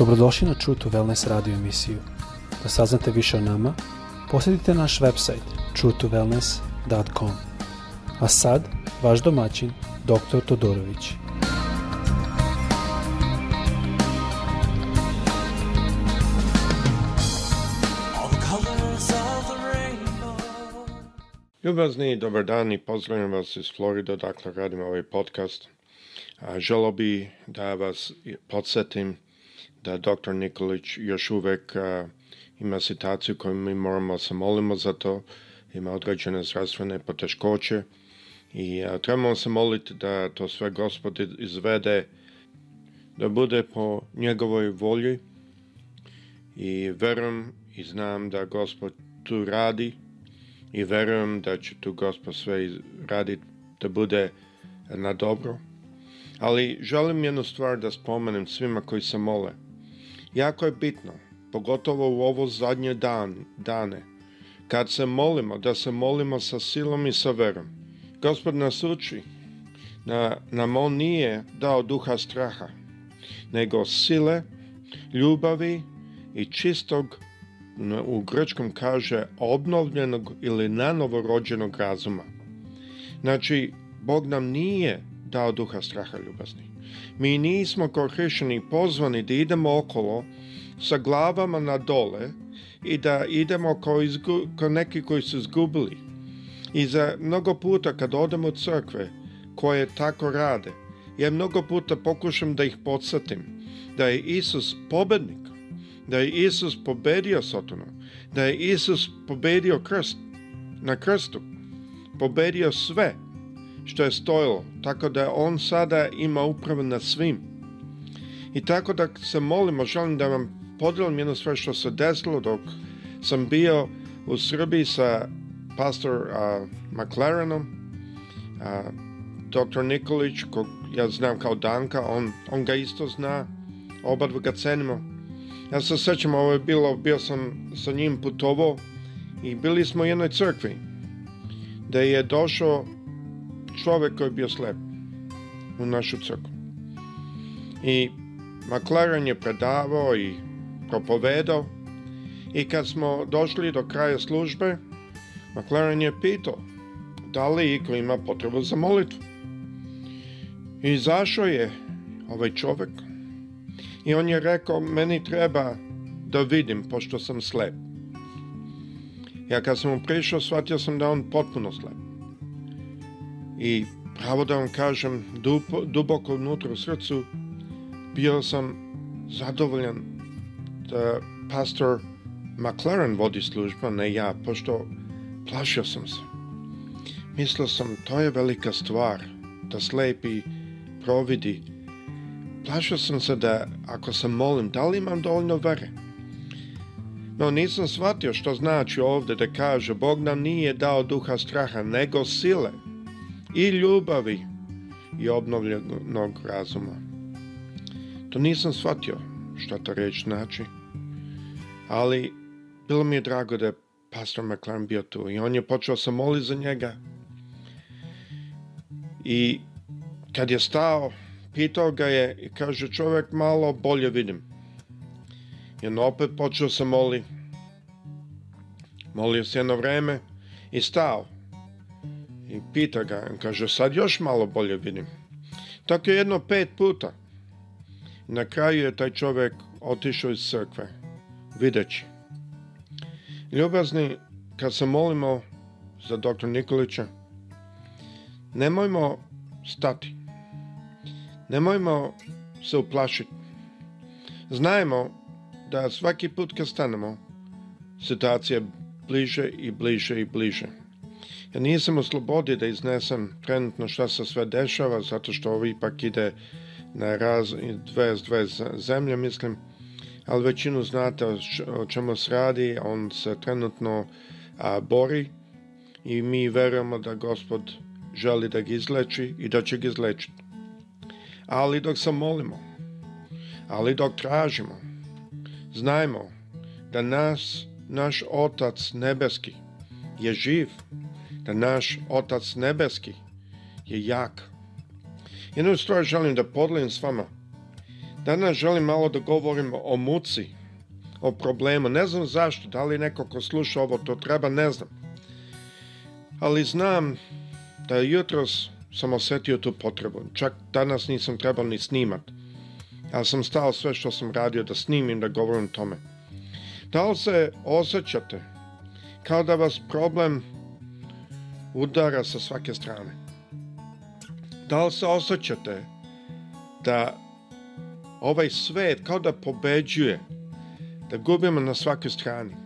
Dobrodošli na True to Wellness radio emisiju. Da saznate više o nama, posjetite naš website truetowellness.com. A sad, vaš domaćin, dr. Todorović. Ljubazni, dobar dan i pozdravljam vas iz Florida, dakle radim ovaj podcast. Želo bi da vas podsjetim da dr. Nikolić još uvek a, ima situaciju koju mi moramo da se molimo za to, ima određene zdravstvene poteškoće i a, trebamo se moliti da to sve gospod izvede, da bude po njegovoj volji i verujem i znam da gospod tu radi i verujem da će tu gospod sve raditi da bude na dobro. Ali želim jednu stvar da spomenem svima koji se mole – Jako je bitno, pogotovo u ovo zadnje dan, dane, kad se molimo, da se molimo sa silom i sa verom. Gospod nas uči da nam On nije dao duha straha, nego sile, ljubavi i čistog, u grčkom kaže, obnovljenog ili nanovo rođenog razuma. Znači, Bog nam nije dao duha straha ljubazni, Mi nismo kao hrišćani pozvani da idemo okolo sa glavama na dole i da idemo kao, izgu, kao neki koji su zgubili. I za mnogo puta kad odem u crkve koje tako rade, ja mnogo puta pokušam da ih podsatim da je Isus pobednik, da je Isus pobedio Satanu, da je Isus pobedio krst, na krstu, pobedio sve, što je stojilo, tako da on sada ima upravo nad svim. I tako da se molimo, želim da vam podelim jedno sve što se desilo dok sam bio u Srbiji sa pastor a, McLarenom, a, dr. Nikolić, kog ja znam kao Danka, on, on ga isto zna, oba ga cenimo. Ja se sećam, ovo je bilo, bio sam sa njim putovao i bili smo u jednoj crkvi, da je došao čovek koji je bio slep u našu crkvu. I McLaren je predavao i propovedao i kad smo došli do kraja službe, McLaren je pitao da li iko ima potrebu za molitvu. I zašao je ovaj čovek i on je rekao meni treba da vidim pošto sam slep. Ja kad sam mu prišao shvatio sam da on potpuno slep i pravo da vam kažem, dupo, duboko unutra u srcu, bio sam zadovoljan da pastor McLaren vodi služba, ne ja, pošto plašio sam se. Mislio sam, to je velika stvar, da slepi providi. Plašio sam se da, ako se molim, da li imam dovoljno vere? No nisam shvatio što znači ovde da kaže Bog nam nije dao duha straha, nego sile – i ljubavi i obnovljenog razuma. To nisam shvatio šta ta reč znači, ali bilo mi je drago da je pastor McLaren bio tu i on je počeo da sam moli za njega. I kad je stao, pitao ga je i kaže čovjek malo bolje vidim. I on opet počeo da sam moli. Molio se jedno vreme i stao. I pita ga, kaže, sad još malo bolje vidim. Tako je jedno pet puta. Na kraju je taj čovjek otišao iz crkve, videći. Ljubazni, kad se molimo za doktor Nikolića, nemojmo stati. Nemojmo se uplašiti. Znajemo da svaki put kad stanemo, situacija bliže i bliže i bliže. Ja nisam u slobodi da iznesem trenutno šta se sve dešava, zato što ovo ipak ide na raz, dve, 22 zemlje, mislim, ali većinu znate o čemu se radi, on se trenutno a, bori i mi verujemo da gospod želi da ga izleči i da će ga izlečiti. Ali dok se molimo, ali dok tražimo, znajmo da nas, naš Otac Nebeski je živ da naš Otac Nebeski je jak. Jednu stvar želim da podelim s vama. Danas želim malo da govorim o muci, o problemu. Ne znam zašto, da li neko ko sluša ovo to treba, ne znam. Ali znam da jutros sam osetio tu potrebu. Čak danas nisam trebao ni snimat. Ja sam stao sve što sam radio da snimim, da govorim tome. Da li se osjećate kao da vas problem udara sa svake strane. Da li se osjećate da ovaj svet kao da pobeđuje, da gubimo na svakoj strani?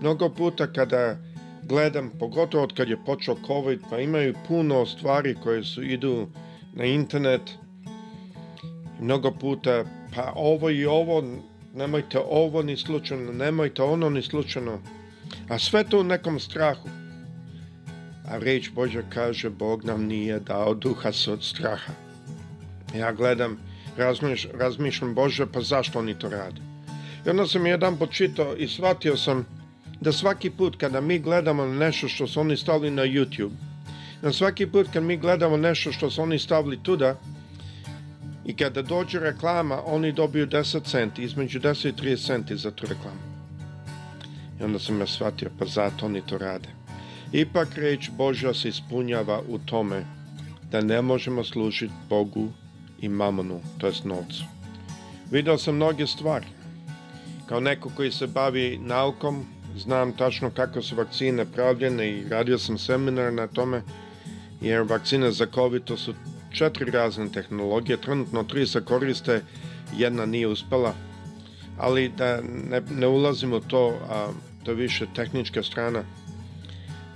Mnogo puta kada gledam, pogotovo od kad je počeo COVID, pa imaju puno stvari koje su idu na internet, mnogo puta, pa ovo i ovo, nemojte ovo ni slučajno, nemojte ono ni slučajno, a sve to u nekom strahu a reč Božja kaže Bog nam nije dao duha se od straha. Ja gledam, razmiš, razmišljam Bože, pa zašto oni to rade? I onda sam jedan počitao i shvatio sam da svaki put kada mi gledamo nešto što su oni stavili na YouTube, na da svaki put kad mi gledamo nešto što su oni stavili tuda, i kada dođe reklama, oni dobiju 10 centi, između 10 i 30 centi za tu reklamu. I onda sam ja shvatio, pa zato oni to rade. Ipak reč Božja se ispunjava u tome da ne možemo služiti Bogu i mamonu, to jest novcu. Video sam mnoge stvari. Kao neko koji se bavi naukom, znam tačno kako su vakcine pravljene i radio sam seminar na tome, jer vakcine za COVID to su četiri razne tehnologije, trenutno tri se koriste, jedna nije uspela, ali da ne, ne ulazimo to, a, to više tehnička strana,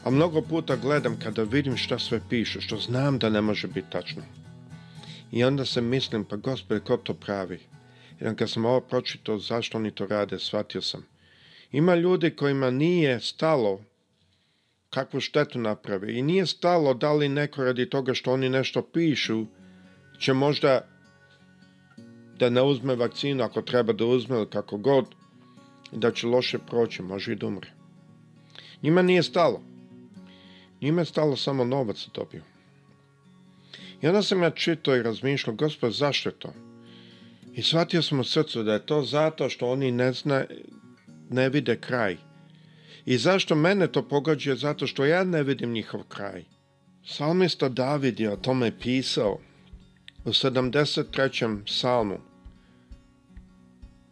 A mnogo puta gledam kada vidim šta sve piše, što znam da ne može biti tačno. I onda se mislim, pa gospode, ko to pravi? Jer kad sam ovo pročitao, zašto oni to rade, shvatio sam. Ima ljudi kojima nije stalo kakvu štetu naprave i nije stalo da li neko radi toga što oni nešto pišu će možda da ne uzme vakcinu ako treba da uzme ili kako god da će loše proći, može i da umre. Njima nije stalo. Njima je stalo samo novac da dobio. I onda sam ja čitao i razmišljao, gospod, zašto je to? I shvatio sam u srcu da je to zato što oni ne zna, ne vide kraj. I zašto mene to pogađa? Zato što ja ne vidim njihov kraj. Salmista David je o tome pisao u 73. psalmu.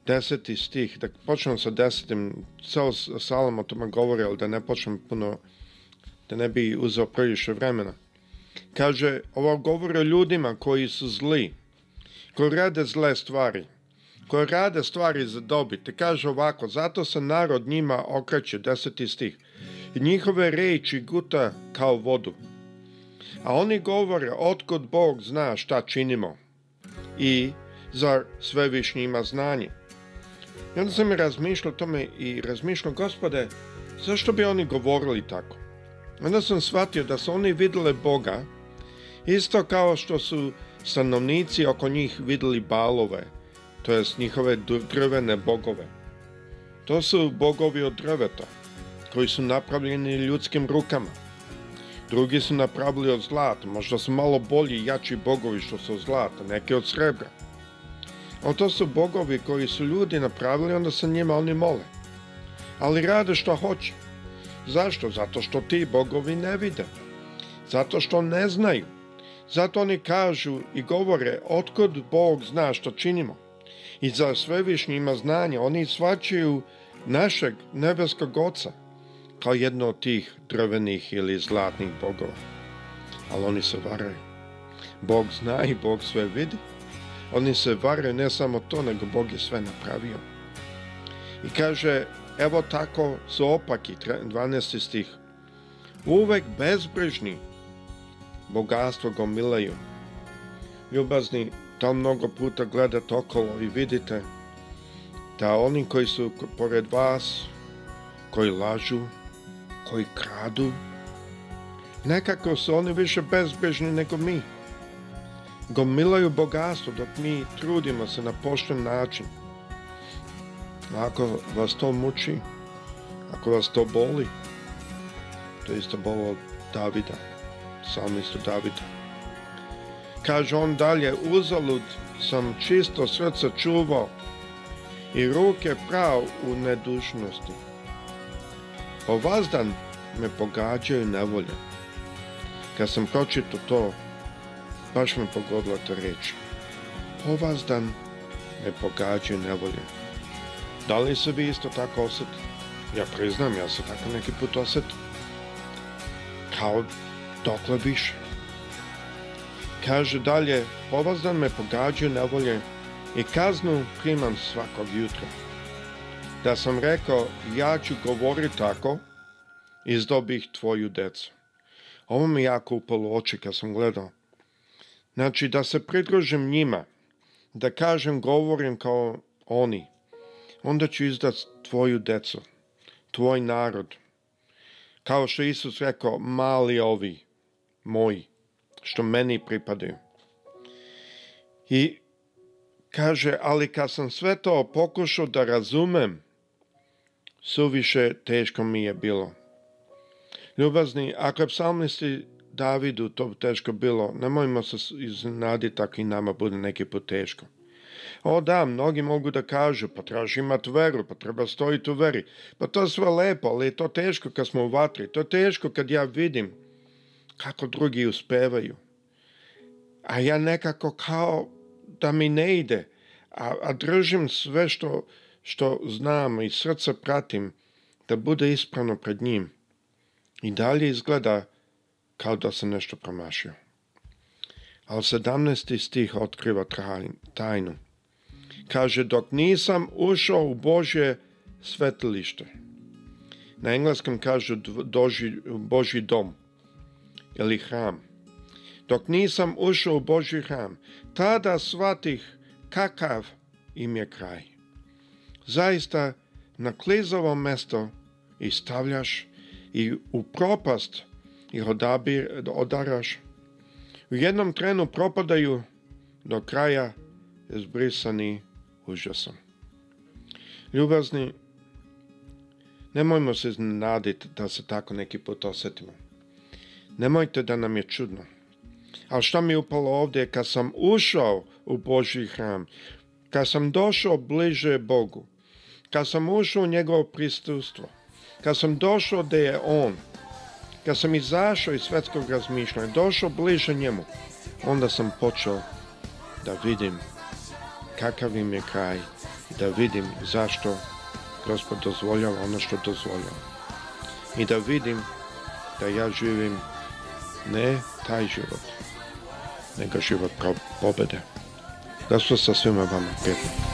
10. stih, da počnem sa 10. Ceo psalm o tome govori, ali da ne počnem puno da ne bi uzeo previše vremena. Kaže, ovo govore ljudima koji su zli, koji rade zle stvari, koji rade stvari za dobit. Kaže ovako, zato se narod njima okreće, deseti stih, i njihove reči guta kao vodu. A oni govore, otkud Bog zna šta činimo i zar svevišnji ima znanje. I onda sam razmišljao tome i razmišljao, gospode, zašto bi oni govorili tako? Onda sam shvatio da su oni vidjeli Boga isto kao što su stanovnici oko njih videli balove, to jest njihove drvene bogove. To su bogovi od drveta, koji su napravljeni ljudskim rukama. Drugi su napravili od zlata, možda su malo bolji jači bogovi što su od zlata, neke od srebra. Ali to su bogovi koji su ljudi napravili, onda se njima oni mole. Ali rade što hoće. Zašto? Zato što ti bogovi ne vide. Zato što ne znaju. Zato oni kažu i govore, otkud Bog zna što činimo. I za svevišnji ima znanje, oni svačaju našeg nebeskog oca kao jedno od tih drvenih ili zlatnih bogova. Ali oni se varaju. Bog zna i Bog sve vidi. Oni se varaju ne samo to, nego Bog je sve napravio. I kaže, Evo tako su opaki, 12. stih. Uvek bezbrižni, bogatstvo gomilaju. Ljubazni, to mnogo puta gledate okolo i vidite da oni koji su pored vas, koji lažu, koji kradu, nekako su oni više bezbrižni nego mi. Gomilaju bogatstvo dok mi trudimo se na pošten način. Ako vas to muči, ako vas to boli, to je isto bolo Davida, sam psalmistu Davida. Kaže on dalje, uzalud sam čisto srce čuvao i ruke prao u nedušnosti. O vazdan me pogađaju nevolje. Kad sam pročito to, baš me pogodila ta reč. O vazdan me pogađaju nevolje. Da li se bi isto tako osetite? Ja priznam, ja se tako neki put osetim. Kao dokle više. Kaže dalje, povazdan me pogađaju nevolje i kaznu primam svakog jutra. Da sam rekao, ja ću govoriti tako, izdobih tvoju decu. Ovo mi jako upalo oči kad sam gledao. Znači, da se pridružim njima, da kažem, govorim kao oni – onda ću izdat tvoju decu, tvoj narod. Kao što Isus rekao, mali ovi, moji, što meni pripadaju. I kaže, ali kad sam sve to pokušao da razumem, suviše teško mi je bilo. Ljubazni, ako je psalmisti Davidu to teško bilo, nemojmo se iznenaditi ako i nama bude neki put teško. O da, mnogi mogu da kažu, pa trebaš imat veru, pa treba stojiti u veri. Pa to je sve lepo, ali je to teško kad smo u vatri, to je teško kad ja vidim kako drugi uspevaju. A ja nekako kao da mi ne ide, a, a držim sve što, što znam i srce pratim da bude isprano pred njim. I dalje izgleda kao da sam nešto promašio ali 17. stih otkriva tajnu. Kaže, dok nisam ušao u Božje svetilište. Na engleskom kažu doži, Boži dom ili hram. Dok nisam ušao u Boži hram, tada shvatih kakav im je kraj. Zaista, na klizovo mesto i stavljaš i u propast i odabir, odaraš U jednom trenu propadaju do kraja izbrisani užasom. Ljubazni, nemojmo se iznenaditi da se tako neki put osjetimo. Nemojte da nam je čudno. Ali šta mi je upalo ovdje kad sam ušao u Božji hram, kad sam došao bliže Bogu, kad sam ušao u njegovo prisustvo, kad sam došao da je On, Kad sam izašao iz svetskog razmišljanja, došao bliže njemu, onda sam počeo da vidim kakav im je kraj, da vidim zašto Gospod dozvoljava ono što dozvoljava. I da vidim da ja živim ne taj život, nego život kao pobede. Da su sa svima vama prijatno.